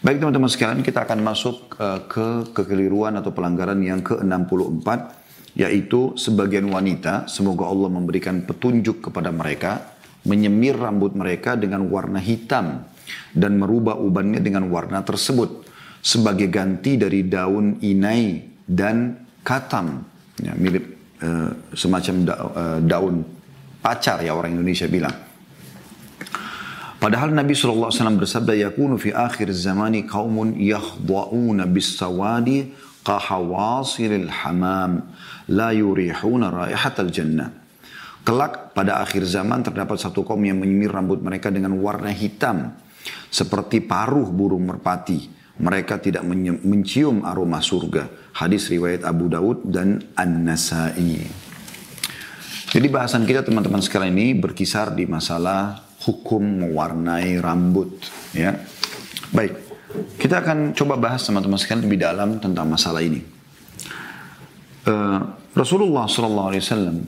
Baik teman-teman sekalian, kita akan masuk uh, ke kekeliruan atau pelanggaran yang ke-64, yaitu sebagian wanita, semoga Allah memberikan petunjuk kepada mereka, menyemir rambut mereka dengan warna hitam dan merubah ubannya dengan warna tersebut sebagai ganti dari daun inai dan katam, ya, mirip uh, semacam da, uh, daun pacar ya orang Indonesia bilang. Padahal Nabi SAW bersabda, Yakunu fi akhir zamani qawmun yakhda'una bisawadi qahawasilil hamam la yurihuna raihatal jannah. Kelak pada akhir zaman terdapat satu kaum yang menyemir rambut mereka dengan warna hitam. Seperti paruh burung merpati. Mereka tidak mencium aroma surga. Hadis riwayat Abu Daud dan An-Nasai. Jadi bahasan kita teman-teman sekarang ini berkisar di masalah hukum mewarnai rambut. Ya, baik. Kita akan coba bahas teman-teman sekalian lebih dalam tentang masalah ini. Uh, Rasulullah SAW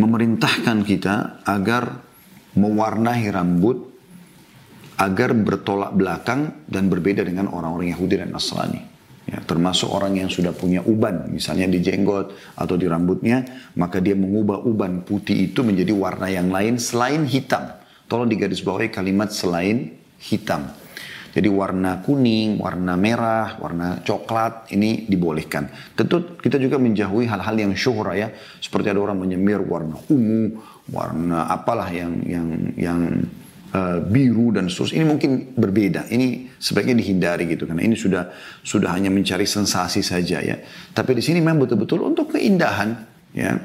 memerintahkan kita agar mewarnai rambut agar bertolak belakang dan berbeda dengan orang-orang Yahudi dan Nasrani. Ya, termasuk orang yang sudah punya uban, misalnya di jenggot atau di rambutnya, maka dia mengubah uban putih itu menjadi warna yang lain selain hitam. Tolong digarisbawahi kalimat selain hitam. Jadi warna kuning, warna merah, warna coklat ini dibolehkan. Tentu kita juga menjauhi hal-hal yang syuhra ya, seperti ada orang menyemir warna ungu, warna apalah yang yang yang uh, biru dan seterusnya. Ini mungkin berbeda. Ini sebaiknya dihindari gitu karena ini sudah sudah hanya mencari sensasi saja ya. Tapi di sini memang betul-betul untuk keindahan ya.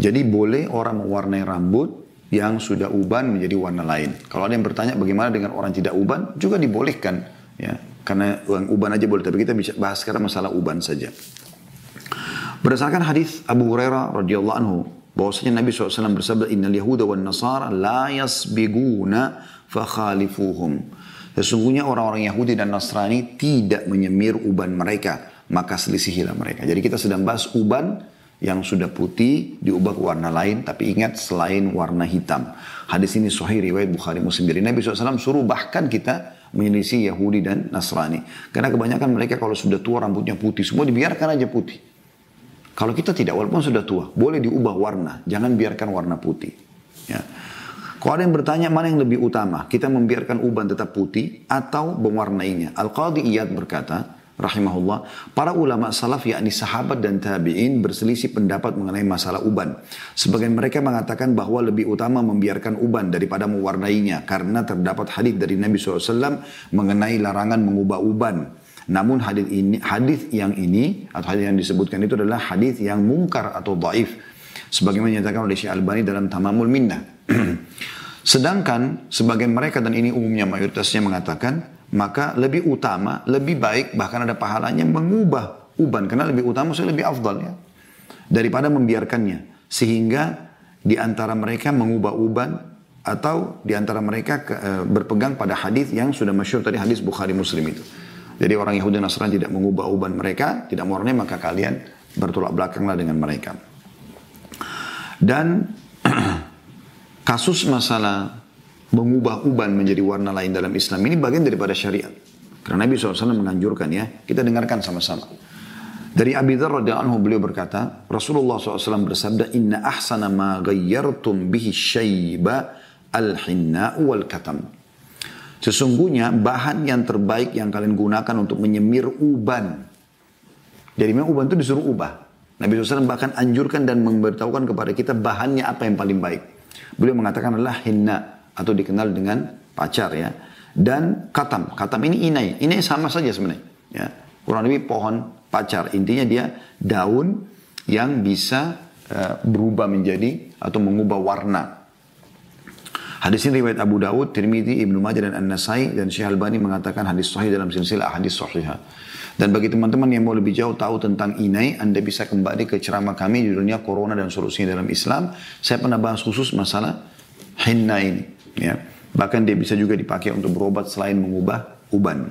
Jadi boleh orang mewarnai rambut yang sudah uban menjadi warna lain. Kalau ada yang bertanya bagaimana dengan orang tidak uban juga dibolehkan ya. Karena yang uban aja boleh tapi kita bisa bahas sekarang masalah uban saja. Berdasarkan hadis Abu Hurairah radhiyallahu anhu bahwasanya Nabi SAW bersabda innal yahuda wan nasara la yasbiguna fakhalifuhum. Sesungguhnya orang-orang Yahudi dan Nasrani tidak menyemir uban mereka maka selisihilah mereka. Jadi kita sedang bahas uban yang sudah putih diubah ke warna lain tapi ingat selain warna hitam. Hadis ini sahih riwayat Bukhari Muslim. Dari Nabi SAW suruh bahkan kita menyelisih Yahudi dan Nasrani. Karena kebanyakan mereka kalau sudah tua rambutnya putih semua dibiarkan aja putih kalau kita tidak, walaupun sudah tua, boleh diubah warna. Jangan biarkan warna putih. Ya. Kalau ada yang bertanya mana yang lebih utama, kita membiarkan uban tetap putih atau mewarnainya. Al-Qadhi Iyad berkata, rahimahullah, para ulama salaf yakni sahabat dan tabi'in berselisih pendapat mengenai masalah uban. Sebagian mereka mengatakan bahwa lebih utama membiarkan uban daripada mewarnainya karena terdapat hadis dari Nabi SAW mengenai larangan mengubah uban. Namun hadis ini hadis yang ini atau hadis yang disebutkan itu adalah hadis yang mungkar atau dhaif sebagaimana dinyatakan oleh Syekh Albani dalam Tamamul Minnah. Sedangkan sebagian mereka dan ini umumnya mayoritasnya mengatakan maka lebih utama, lebih baik bahkan ada pahalanya mengubah uban karena lebih utama saya lebih afdal ya daripada membiarkannya sehingga di antara mereka mengubah uban atau di antara mereka ke, e, berpegang pada hadis yang sudah masyhur tadi hadis Bukhari Muslim itu. Jadi orang Yahudi dan Nasrani tidak mengubah uban mereka, tidak mewarnai, maka kalian bertolak belakanglah dengan mereka. Dan kasus masalah mengubah uban menjadi warna lain dalam Islam ini bagian daripada syariat. Karena Nabi SAW menganjurkan ya, kita dengarkan sama-sama. Dari Abi Dhar anhu beliau berkata, Rasulullah SAW bersabda, Inna ahsana ma gayyartum bihi syaiba al-hinna wal katam. Sesungguhnya bahan yang terbaik yang kalian gunakan untuk menyemir uban. Jadi memang uban itu disuruh ubah. Nabi SAW bahkan anjurkan dan memberitahukan kepada kita bahannya apa yang paling baik. Beliau mengatakan adalah hinna atau dikenal dengan pacar ya. Dan katam. Katam ini inai. Inai sama saja sebenarnya. Ya. Kurang lebih pohon pacar. Intinya dia daun yang bisa uh, berubah menjadi atau mengubah warna Hadis ini riwayat Abu Dawud, Tirmidzi, Ibnu Majah dan An-Nasai dan Syekh Albani mengatakan hadis sahih dalam silsilah hadis sahihah. Dan bagi teman-teman yang mau lebih jauh tahu tentang inai, Anda bisa kembali ke ceramah kami di dunia corona dan solusinya dalam Islam. Saya pernah bahas khusus masalah hinna ini. Ya. Bahkan dia bisa juga dipakai untuk berobat selain mengubah uban.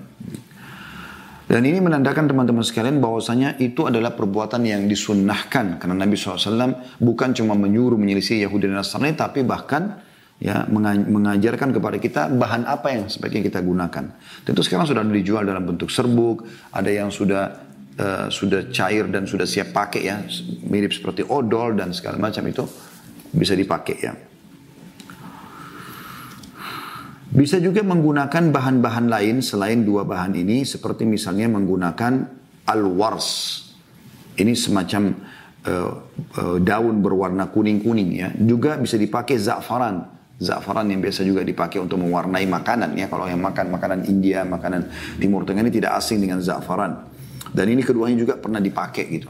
Dan ini menandakan teman-teman sekalian bahwasanya itu adalah perbuatan yang disunnahkan. Karena Nabi SAW bukan cuma menyuruh menyelisih Yahudi dan Nasrani, tapi bahkan ya mengajarkan kepada kita bahan apa yang sebaiknya kita gunakan. Tentu sekarang sudah dijual dalam bentuk serbuk, ada yang sudah uh, sudah cair dan sudah siap pakai ya, mirip seperti odol dan segala macam itu bisa dipakai ya. Bisa juga menggunakan bahan-bahan lain selain dua bahan ini seperti misalnya menggunakan al-wars. Ini semacam uh, uh, daun berwarna kuning-kuning ya. Juga bisa dipakai za'faran. Za'faran yang biasa juga dipakai untuk mewarnai makanan ya. Kalau yang makan makanan India, makanan Timur Tengah ini tidak asing dengan za'faran. Dan ini keduanya juga pernah dipakai gitu.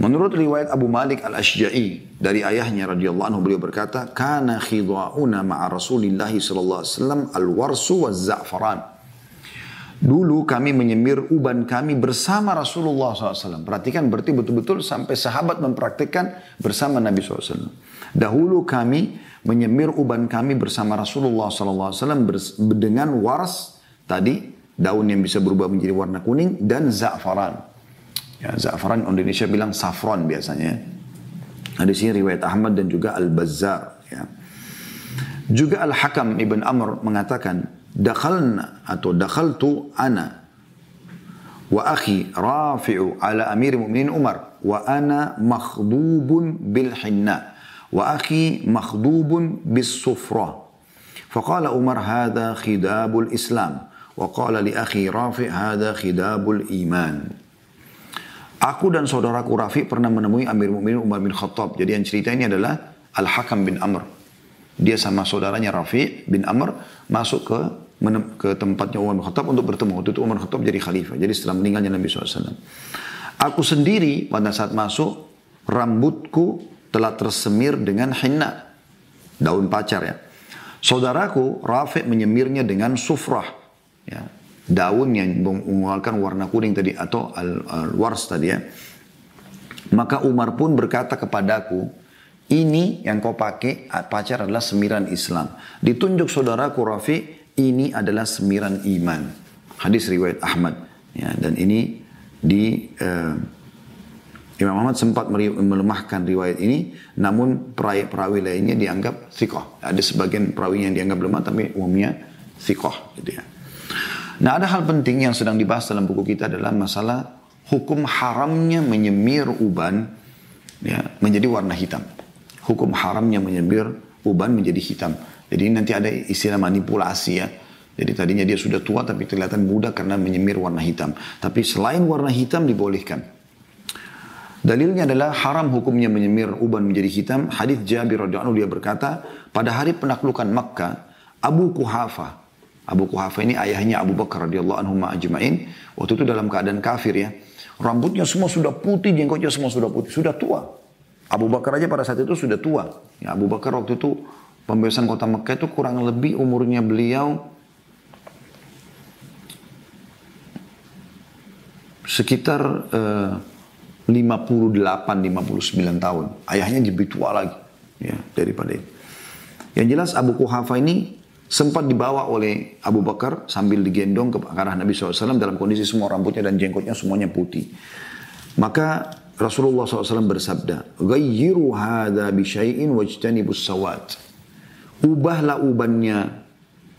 Menurut riwayat Abu Malik al-Ashja'i dari ayahnya radhiyallahu anhu beliau berkata, "Kana khidha'una ma'a Rasulillah sallallahu alaihi wasallam al-warsu wa za'faran." Dulu kami menyemir uban kami bersama Rasulullah SAW. Perhatikan berarti betul-betul sampai sahabat mempraktikkan bersama Nabi SAW. Dahulu kami menyemir uban kami bersama Rasulullah SAW dengan wars tadi daun yang bisa berubah menjadi warna kuning dan za'faran. Ya, za'faran Indonesia bilang saffron biasanya. Nah, di sini riwayat Ahmad dan juga Al-Bazzar. Ya. Juga Al-Hakam Ibn Amr mengatakan, dakhalna atau dakhaltu ana wa akhi rafi'u ala amir mu'minin Umar wa ana makhdubun bil hinna wa akhi makhdubun bis sufra فقال عمر هذا خداب الإسلام وقال لأخي رافع هذا خداب الإيمان Aku dan saudaraku Rafi pernah menemui Amir Mu'minin Umar bin Khattab. Jadi yang cerita ini adalah Al-Hakam bin Amr. Dia sama saudaranya Rafi bin Amr masuk ke ke tempatnya Umar bin Khattab untuk bertemu. Waktu itu Umar bin Khattab jadi khalifah. Jadi setelah meninggalnya Nabi SAW. Aku sendiri pada saat masuk, rambutku telah tersemir dengan henna. Daun pacar ya. Saudaraku Rafi menyemirnya dengan sufrah. Ya, daun yang mengeluarkan warna kuning tadi atau al-wars tadi ya. Maka Umar pun berkata kepadaku, ini yang kau pakai pacar adalah semiran Islam. Ditunjuk saudaraku Rafi, ini adalah semiran iman. Hadis riwayat Ahmad. Ya, dan ini di uh, Imam Ahmad sempat melemahkan riwayat ini, namun perawi, perawi lainnya dianggap sikoh. Ada sebagian perawi yang dianggap lemah, tapi umumnya sikoh. Gitu ya. Nah ada hal penting yang sedang dibahas dalam buku kita adalah masalah hukum haramnya menyemir uban ya, menjadi warna hitam. Hukum haramnya menyemir uban menjadi hitam. Jadi nanti ada istilah manipulasi ya. Jadi tadinya dia sudah tua tapi kelihatan muda karena menyemir warna hitam. Tapi selain warna hitam dibolehkan. Dalilnya adalah haram hukumnya menyemir uban menjadi hitam. Hadis Jabir radhiyallahu dia berkata, pada hari penaklukan Makkah, Abu Kuhafa Abu Kuhafa ini ayahnya Abu Bakar radhiyallahu anhu ajma'in. Waktu itu dalam keadaan kafir ya. Rambutnya semua sudah putih, jenggotnya semua sudah putih, sudah tua. Abu Bakar aja pada saat itu sudah tua. Ya, Abu Bakar waktu itu pembebasan kota Mekah itu kurang lebih umurnya beliau sekitar uh, 58-59 tahun. Ayahnya lebih tua lagi ya daripada ini. Yang jelas Abu Kuhafa ini sempat dibawa oleh Abu Bakar sambil digendong ke arah Nabi SAW dalam kondisi semua rambutnya dan jenggotnya semuanya putih. Maka Rasulullah SAW bersabda, Gayyiru hadha bisyai'in wajtanibus sawat. Ubahlah ubannya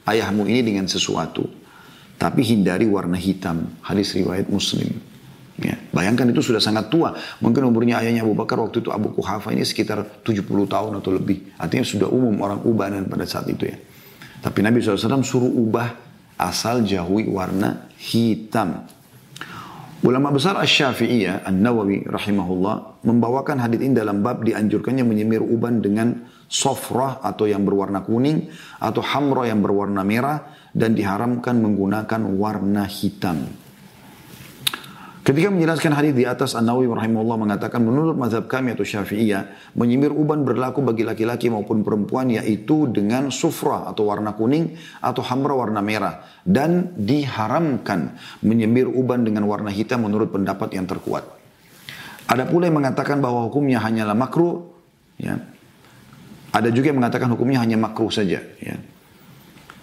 ayahmu ini dengan sesuatu. Tapi hindari warna hitam. Hadis riwayat muslim. Ya, bayangkan itu sudah sangat tua. Mungkin umurnya ayahnya Abu Bakar waktu itu Abu Kuhafa ini sekitar 70 tahun atau lebih. Artinya sudah umum orang ubanan pada saat itu ya. Tapi Nabi SAW suruh ubah asal jauhi warna hitam. Ulama besar Asy-Syafi'iyah, An-Nawawi rahimahullah membawakan hadis ini dalam bab dianjurkannya menyemir uban dengan sofrah atau yang berwarna kuning atau hamra yang berwarna merah dan diharamkan menggunakan warna hitam. Ketika menjelaskan hadis di atas An-Nawawi rahimahullah mengatakan menurut mazhab kami atau Syafi'iyah menyemir uban berlaku bagi laki-laki maupun perempuan yaitu dengan sufra atau warna kuning atau hamra warna merah dan diharamkan menyemir uban dengan warna hitam menurut pendapat yang terkuat. Ada pula yang mengatakan bahwa hukumnya hanyalah makruh ya. Ada juga yang mengatakan hukumnya hanya makruh saja ya.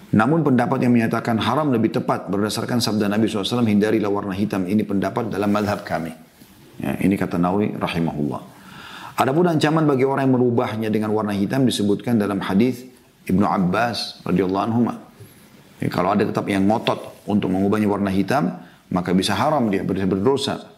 Namun pendapat yang menyatakan haram lebih tepat berdasarkan sabda Nabi SAW hindarilah warna hitam. Ini pendapat dalam madhab kami. Ya, ini kata Nawawi rahimahullah. Adapun ancaman bagi orang yang merubahnya dengan warna hitam disebutkan dalam hadis Ibnu Abbas radhiyallahu anhu. Ya, kalau ada tetap yang ngotot untuk mengubahnya warna hitam, maka bisa haram dia, berdosa.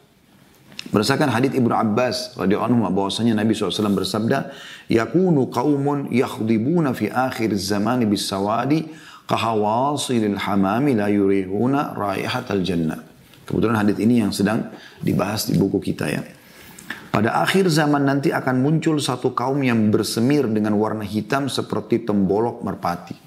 Berdasarkan hadits Ibnu Abbas radhiyallahu anhu bahwasanya Nabi SAW bersabda, "Yakunu qaumun yakhdibuna fi akhir zamani bis sawadi kahawasilil hamami la yurihuna raihatal jannah." Kebetulan hadits ini yang sedang dibahas di buku kita ya. Pada akhir zaman nanti akan muncul satu kaum yang bersemir dengan warna hitam seperti tembolok merpati.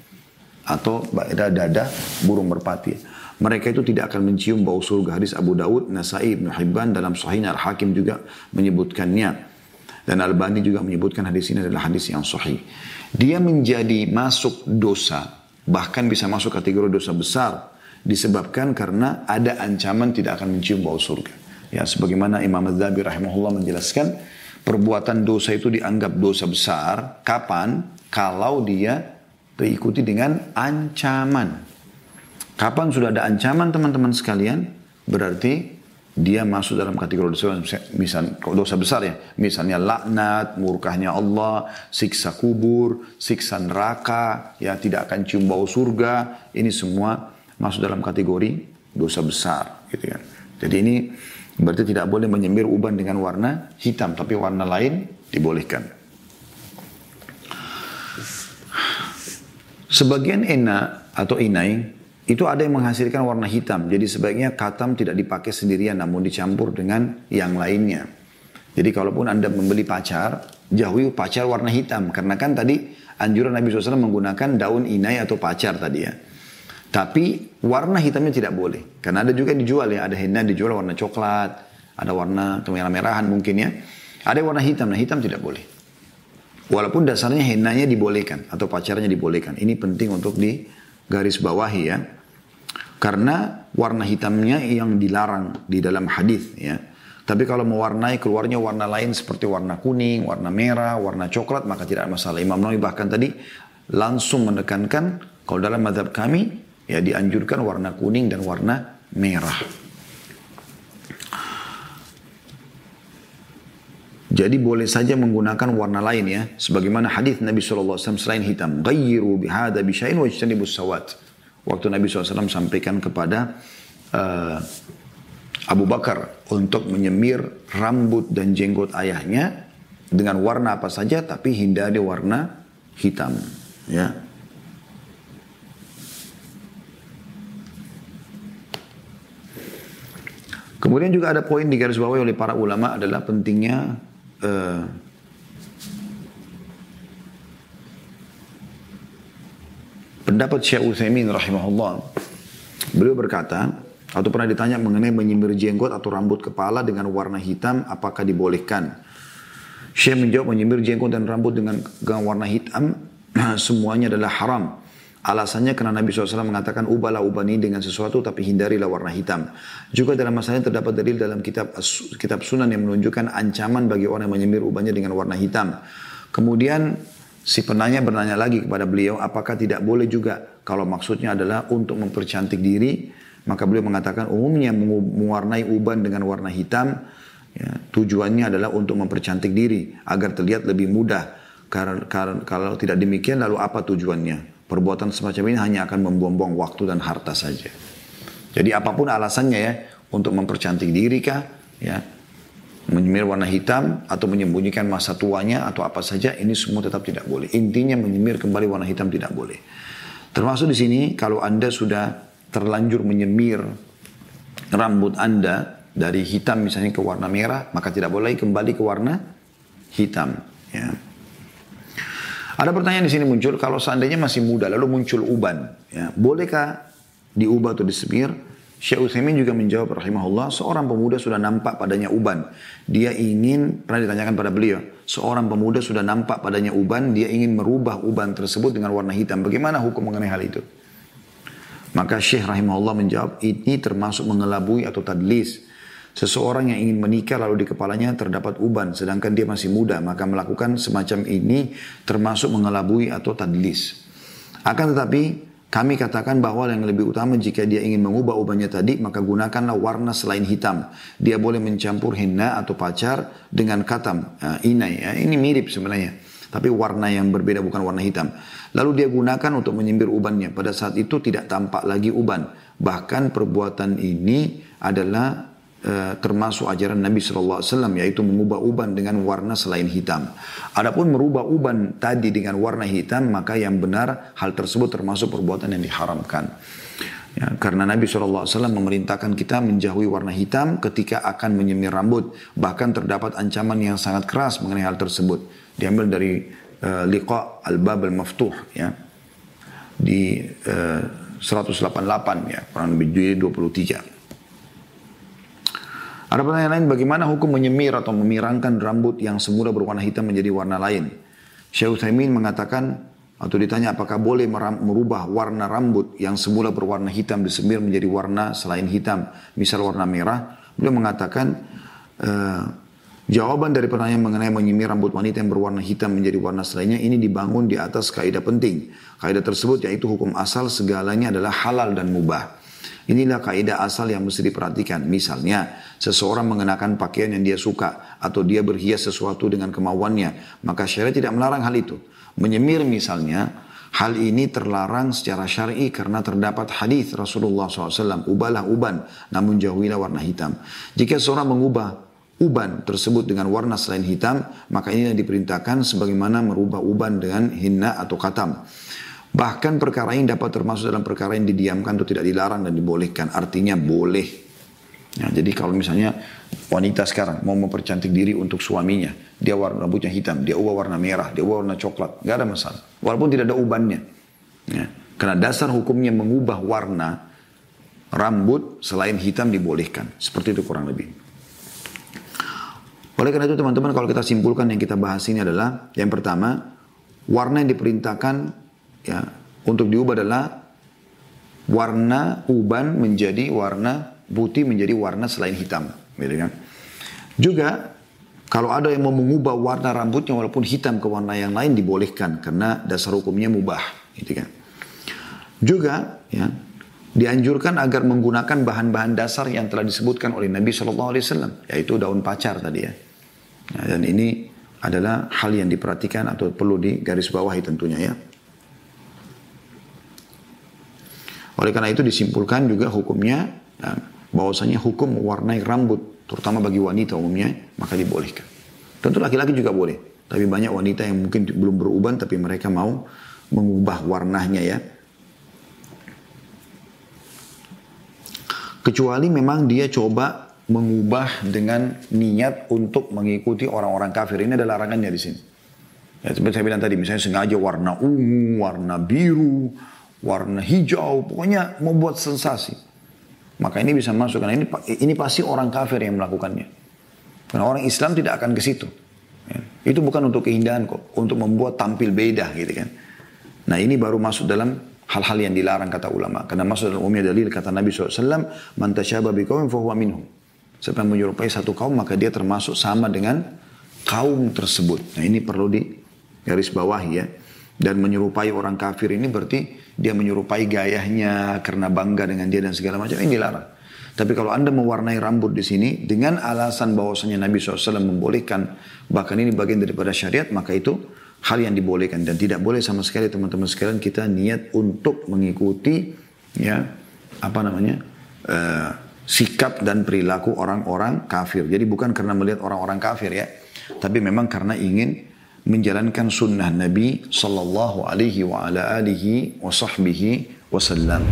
Atau dada burung merpati. Mereka itu tidak akan mencium bau surga. Hadis Abu Daud, Nasai, Ibn Hibban dalam Sahih Al-Hakim juga menyebutkannya. Dan Al-Bani juga menyebutkan hadis ini adalah hadis yang sahih. Dia menjadi masuk dosa. Bahkan bisa masuk kategori dosa besar. Disebabkan karena ada ancaman tidak akan mencium bau surga. Ya, sebagaimana Imam Az-Zabi rahimahullah menjelaskan, perbuatan dosa itu dianggap dosa besar. Kapan? Kalau dia diikuti dengan ancaman. Kapan sudah ada ancaman teman-teman sekalian, berarti dia masuk dalam kategori dosa misal dosa besar ya. Misalnya laknat murkahnya Allah siksa kubur siksa neraka ya tidak akan cium bau surga. Ini semua masuk dalam kategori dosa besar gitu kan. Jadi ini Berarti tidak boleh menyemir uban dengan warna hitam, tapi warna lain dibolehkan. Sebagian ena atau inai itu ada yang menghasilkan warna hitam. Jadi sebaiknya katam tidak dipakai sendirian namun dicampur dengan yang lainnya. Jadi kalaupun Anda membeli pacar, jauhi pacar warna hitam. Karena kan tadi anjuran Nabi SAW menggunakan daun inai atau pacar tadi ya. Tapi warna hitamnya tidak boleh. Karena ada juga dijual ya, ada henna dijual warna coklat, ada warna kemerah-merahan mungkin ya. Ada warna hitam, nah hitam tidak boleh. Walaupun dasarnya hennanya dibolehkan atau pacarnya dibolehkan. Ini penting untuk di garis bawahi ya. Karena warna hitamnya yang dilarang di dalam hadis ya. Tapi kalau mewarnai keluarnya warna lain seperti warna kuning, warna merah, warna coklat maka tidak masalah. Imam Nawawi bahkan tadi langsung menekankan kalau dalam madhab kami Ya dianjurkan warna kuning dan warna merah. Jadi boleh saja menggunakan warna lain ya. Sebagaimana hadis Nabi SAW selain hitam. Gayyiru bihada bishain wa ijtanibus sawat. Waktu Nabi SAW sampaikan kepada uh, Abu Bakar untuk menyemir rambut dan jenggot ayahnya dengan warna apa saja tapi hindari warna hitam. Ya. Kemudian juga ada poin di garis bawah oleh para ulama adalah pentingnya uh, pendapat Syekh Utsaimin rahimahullah. Beliau berkata, atau pernah ditanya mengenai menyemir jenggot atau rambut kepala dengan warna hitam, apakah dibolehkan? Syekh menjawab menyemir jenggot dan rambut dengan warna hitam, semuanya adalah haram. Alasannya karena Nabi SAW mengatakan ubahlah ubani dengan sesuatu tapi hindarilah warna hitam. Juga dalam masalah ini terdapat dalil dalam kitab kitab sunan yang menunjukkan ancaman bagi orang yang menyemir ubahnya dengan warna hitam. Kemudian si penanya bertanya lagi kepada beliau apakah tidak boleh juga kalau maksudnya adalah untuk mempercantik diri. Maka beliau mengatakan umumnya mewarnai uban dengan warna hitam ya, tujuannya adalah untuk mempercantik diri agar terlihat lebih mudah. Kalau tidak demikian lalu apa tujuannya? Perbuatan semacam ini hanya akan membuang-buang waktu dan harta saja. Jadi apa pun alasannya ya, untuk mempercantik diri kah, ya, menyemir warna hitam atau menyembunyikan masa tuanya atau apa saja, ini semua tetap tidak boleh. Intinya menyemir kembali warna hitam tidak boleh. Termasuk di sini kalau Anda sudah terlanjur menyemir rambut Anda dari hitam misalnya ke warna merah, maka tidak boleh kembali ke warna hitam. Ya. Ada pertanyaan di sini muncul, kalau seandainya masih muda lalu muncul uban, ya, bolehkah diubah atau disemir? Syekh Utsaimin juga menjawab rahimahullah, seorang pemuda sudah nampak padanya uban. Dia ingin, pernah ditanyakan pada beliau, seorang pemuda sudah nampak padanya uban, dia ingin merubah uban tersebut dengan warna hitam. Bagaimana hukum mengenai hal itu? Maka Syekh rahimahullah menjawab, ini termasuk mengelabui atau tadlis. Seseorang yang ingin menikah lalu di kepalanya terdapat uban sedangkan dia masih muda maka melakukan semacam ini termasuk mengelabui atau tadlis. Akan tetapi kami katakan bahwa yang lebih utama jika dia ingin mengubah ubannya tadi maka gunakanlah warna selain hitam. Dia boleh mencampur henna atau pacar dengan katam, uh, inai. Ya. Ini mirip sebenarnya. Tapi warna yang berbeda bukan warna hitam. Lalu dia gunakan untuk menyembir ubannya. Pada saat itu tidak tampak lagi uban. Bahkan perbuatan ini adalah uh, termasuk ajaran Nabi SAW yaitu mengubah uban dengan warna selain hitam. Adapun merubah uban tadi dengan warna hitam maka yang benar hal tersebut termasuk perbuatan yang diharamkan. Ya, karena Nabi SAW memerintahkan kita menjauhi warna hitam ketika akan menyemir rambut. Bahkan terdapat ancaman yang sangat keras mengenai hal tersebut. Diambil dari uh, Liqa Al-Bab Al-Maftuh. Ya. Di uh, 188 ya, kurang lebih 23. Ada pertanyaan lain, bagaimana hukum menyemir atau memirangkan rambut yang semula berwarna hitam menjadi warna lain? Syekh Uthaymin mengatakan, atau ditanya apakah boleh merubah warna rambut yang semula berwarna hitam disemir menjadi warna selain hitam, misal warna merah. Beliau mengatakan uh, jawaban dari pertanyaan mengenai menyemir rambut wanita yang berwarna hitam menjadi warna selainnya ini dibangun di atas kaidah penting. Kaidah tersebut yaitu hukum asal segalanya adalah halal dan mubah. Inilah kaidah asal yang mesti diperhatikan. Misalnya, seseorang mengenakan pakaian yang dia suka atau dia berhias sesuatu dengan kemauannya, maka syariat tidak melarang hal itu. Menyemir misalnya, hal ini terlarang secara syar'i karena terdapat hadis Rasulullah SAW, ubahlah uban, namun jauhilah warna hitam. Jika seorang mengubah uban tersebut dengan warna selain hitam, maka ini yang diperintahkan sebagaimana merubah uban dengan hinna atau katam. Bahkan perkara ini dapat termasuk dalam perkara yang didiamkan atau tidak dilarang dan dibolehkan. Artinya boleh. Ya, jadi kalau misalnya wanita sekarang mau mempercantik diri untuk suaminya, dia warna rambutnya hitam, dia ubah warna merah, dia ubah warna coklat, nggak ada masalah. Walaupun tidak ada ubannya. Ya. Karena dasar hukumnya mengubah warna rambut selain hitam dibolehkan. Seperti itu kurang lebih. Oleh karena itu teman-teman kalau kita simpulkan yang kita bahas ini adalah yang pertama warna yang diperintahkan ya untuk diubah adalah warna uban menjadi warna putih menjadi warna selain hitam, gitu kan? Juga kalau ada yang mau mengubah warna rambutnya walaupun hitam ke warna yang lain dibolehkan karena dasar hukumnya mubah, gitu kan. Juga ya dianjurkan agar menggunakan bahan-bahan dasar yang telah disebutkan oleh Nabi Shallallahu Alaihi Wasallam, yaitu daun pacar tadi ya. Nah, dan ini adalah hal yang diperhatikan atau perlu digarisbawahi tentunya ya. Oleh karena itu disimpulkan juga hukumnya ya, bahwasanya hukum mewarnai rambut terutama bagi wanita umumnya, maka dibolehkan. Tentu laki-laki juga boleh, tapi banyak wanita yang mungkin belum beruban tapi mereka mau mengubah warnanya ya. Kecuali memang dia coba mengubah dengan niat untuk mengikuti orang-orang kafir. Ini adalah larangannya di sini. Ya, seperti saya bilang tadi, misalnya sengaja warna ungu, warna biru, warna hijau, pokoknya membuat sensasi. Maka ini bisa masuk karena ini ini pasti orang kafir yang melakukannya. Karena orang Islam tidak akan ke situ. Ya. Itu bukan untuk keindahan kok, untuk membuat tampil beda gitu kan. Nah ini baru masuk dalam hal-hal yang dilarang kata ulama. Karena masuk dalam umumnya dalil kata Nabi SAW, Man tasyaba biqawmin fahuwa minhum. Siapa yang menyerupai satu kaum maka dia termasuk sama dengan kaum tersebut. Nah ini perlu di garis bawah ya. Dan menyerupai orang kafir ini berarti dia menyerupai gayanya karena bangga dengan dia dan segala macam ini dilarang. Tapi kalau anda mewarnai rambut di sini dengan alasan bahwasanya Nabi SAW membolehkan bahkan ini bagian daripada syariat maka itu hal yang dibolehkan dan tidak boleh sama sekali teman-teman sekalian kita niat untuk mengikuti ya apa namanya uh, sikap dan perilaku orang-orang kafir. Jadi bukan karena melihat orang-orang kafir ya, tapi memang karena ingin menjalankan sunnah Nabi sallallahu alaihi wa wasallam.